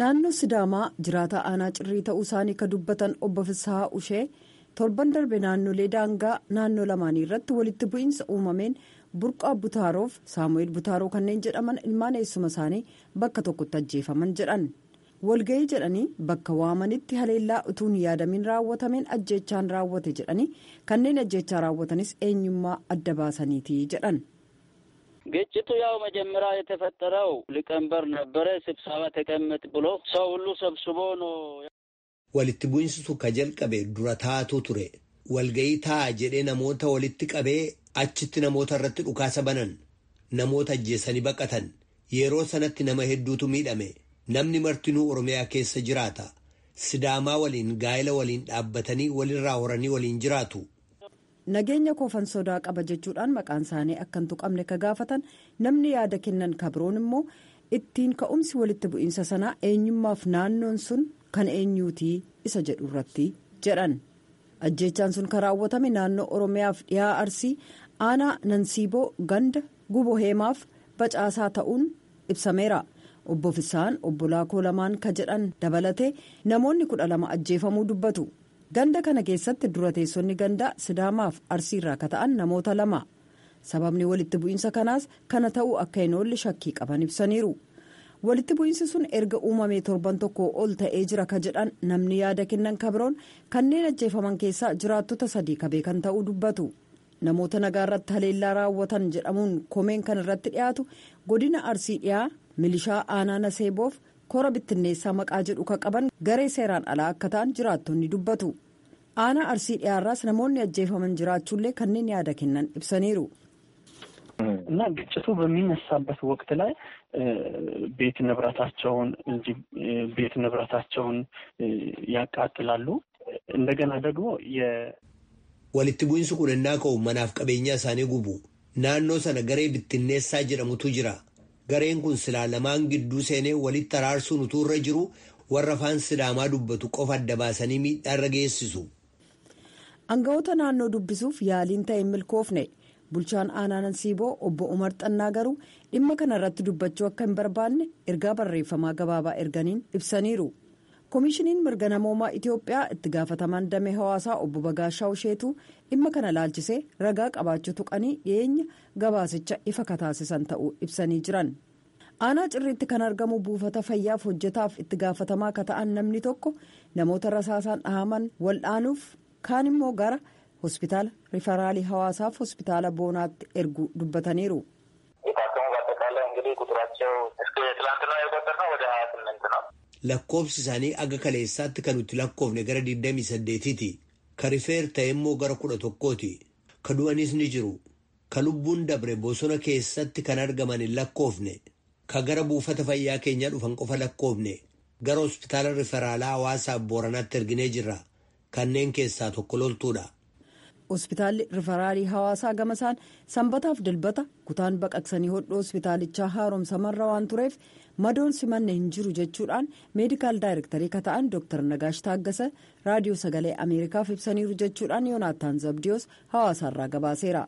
naannoo sidaamaa jiraataa aanaa cirrii ta'uu isaanii ka dubbatan obbo Fisahaa Ushee torban darbe naannolee daangaa naannoo lamaanii irratti walitti bu'iinsa uumameen burqaa butaaroof saamu'eel butaaroo kanneen jedhaman ilmaan eessuma isaanii bakka tokkotti ajjeefaman jedhan walga'ii jedhanii bakka waamanitti haleellaa utuu hin yaadamiin raawwatameen ajjeechaan raawwate jedhanii kanneen ajjeechaa raawwatanis eenyummaa adda baasaniiti jedhan. ግጭቱ ያው መጀመሪያ የተፈጠረው ሊቀመንበር ነበረ። ስብሰባ ተቀመጥ ብሎ ሰው ሁሉ ሰብስቦ ነው። walitti bu'insitu ka jalqabe dura taatu ture walga'ii taa jedhee namoota walitti qabee achitti namoota irratti dhukaasa banan namoota ajjeessanii baqatan yeroo sanatti nama hedduutu miidhame namni martinuu oromiyaa keessa jiraata sidaamaa waliin gaa'ela waliin dhaabbatanii walirraa horanii waliin jiraatu. Nageenya koofan sodaa qaba jechuudhaan maqaan isaanii akka hin tuqamne ka gaafatan. Namni yaada kennan kabroon immoo ittiin ka'umsi walitti bu'iinsa sanaa eenyummaaf naannoon sun kan eenyuutii isa jedhu irratti jedhan. Ajjeechaan sun kan raawwatame naannoo oromiyaaf dhiyaa arsii aanaa nansiiboo ganda gubo heemaaf bacaasaa ta'uun ibsameera. Obbo Fisaan obbo Laakoo lamaan ka jedhan dabalatee namoonni kudha lama ajjeefamuu dubbatu. Ganda kana keessatti dura teessonni gandaa sidaamaaf arsiirraa ka ta'an namoota lama sababni walitti bu'iinsa kanaas kana ta'uu akka hin oolle shakkii qaban ibsaniiru walitti bu'iinsi sun erga uumamee torban tokko ol ta'ee jira ka jedhan namni yaada kennan kabroon kanneen ajjeefaman keessaa jiraattota sadii ka beekan ta'uu dubbatu namoota nagaa irratti haleellaa raawwatan jedhamuun komeen kan irratti dhiyaatu godina arsii dhiyaa milishaa aanaa naseeboof. kora bittinneessaa maqaa jedhu kan qaban garee seeraan alaa akka ta'an jiraattonni dubbatu. aanaa arsii dhiyaarraas namoonni ajjeefaman jiraachuullee kanneen yaada kennan ibsaniiru. እና ግጭቱ በሚነሳበት ወቅት ላይ ቤት ንብረታቸውን ቤት ንብረታቸውን ያቃጥላሉ። እንደገና ደግሞ ወሊት ቡኢንሱ ቁንና ከውመናፍ ቀበኛ ሳኔ ጉቡ ናኖ ሰነ ገሬ ብትኔሳ ጀረሙቱ ጅራ gareen kun silaa lamaan gidduu seenee walitti araarsuun utuu irra jiru warra afaan sidaamaa dubbatu qofa adda baasanii miidhaarra geessisu. Aangawoota naannoo dubbisuuf yaaliin ta'e milkoofne bulchaan aanaa Nansiiboo obbo Umar Xannaa garuu dhimma kana irratti dubbachuu akka hin barbaanne ergaa barreeffamaa gabaabaa erganiin ibsaniiru. Koomishiniin mirga namoomaa Itiyoophiyaa itti gaafatamaan damee hawaasaa obbo Bagaashaa Usheetuu dhimma kana laalchisee ragaa qabaachuu tuqanii dhiyeenya gabaasicha ifa kataasisan ta'uu ibsanii jiran. Aanaa cirriitti kan argamu buufata fayyaaf hojjetaaf itti gaafatamaa akka ta'an namni tokko namoota rasaasaan dhahaman waldhaanuuf kaan immoo gara hospitaala rifaraalii hawaasaaf hospitaala boonaatti ergu dubbataniiru. Lakkoofsi isaanii aga kaleessaatti kan nuti lakkoofne gara 28ti ka rifeer ta'e immoo gara 11ti ka du'anis ni jiru. Ka lubbuun dabre bosona keessatti kan argaman hin lakkoofne. Ka gara buufata fayyaa keenyaa dhufan qofa lakkoofne. Gara hospitaala riferaalaa hawaasaaf booranaatti erginee jirra. Kanneen keessaa tokko loltuudha. Hospitaalli riferaalii hawaasaa gamasaan sanbataaf dilbata kutaan baqaqsanii hodhuu hospitaalichaa haaromsamarra waan tureef madoon simanne hin jiru jechuudhaan meedikaal daayirektarii ka ta'an dooktar nagaash taaggasa raadiyoo sagalee ameerikaaf ibsaniiru jechuudhaan yoonaataan zabdiyoos hawaasaarraa gabaaseera.